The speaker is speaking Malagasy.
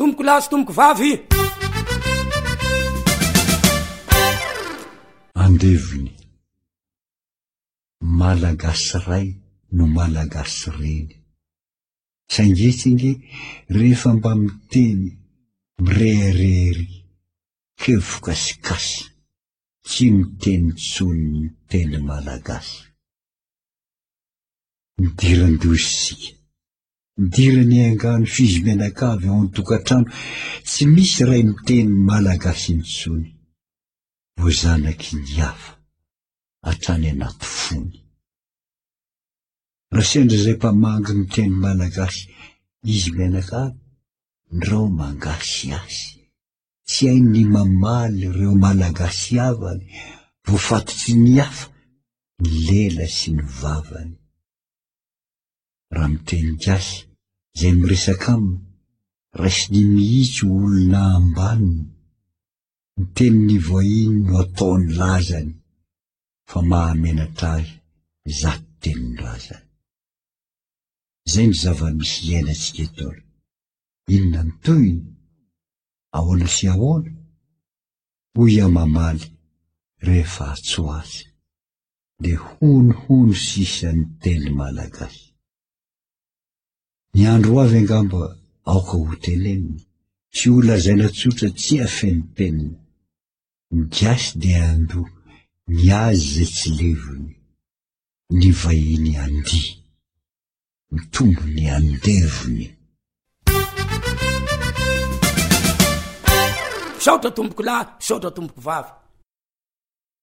Tompoko lahy sy tompoko vavy. Andevony, Malagasy ray no Malagasy reny. Saingy etsy ange rehefa mba miteny mirehareha ery, kevoka sy gasy, tsy miteny intsony ny teny malagasy. Midiran-doha isika. Midira ny engan'ny fizomenakavy ao an-tokantrano, tsy misy ray miteny malagasy intsony. Vao zanaky ny hafa, hatrany anaty fony. Raha sendra izay mpamangy miteny malagasy izy mianakavy, ndrao mangasy azy. Tsy hainy ny mamaly ireo malagasy havany, voafatotry ny hafa ny lela sy ny vavany. raha miteny gasy izay miresaka aminy, raisiny mihitsy ho olona ambaniny, ny tenin'ny voahiny no ataony lazany fa mahamenatra ahy izato tenin-drazany. Izay ny zava-misy iainantsika eto ary inona ny tohiny? Ahoana sy ahoana? hoy aho mamaly rehefa atsoahy. de hono hono sisa ny teny malagasy. Ny andro ho avy angamba aoka ho tenenina sy ho lazaina tsotra tsia feno penina. Ny gasy de andoa ny azy zay tsy levony, ny vahiny andia. Mitombo ny andevony. Misaotra tompokolahy, misaotra tompokovavy.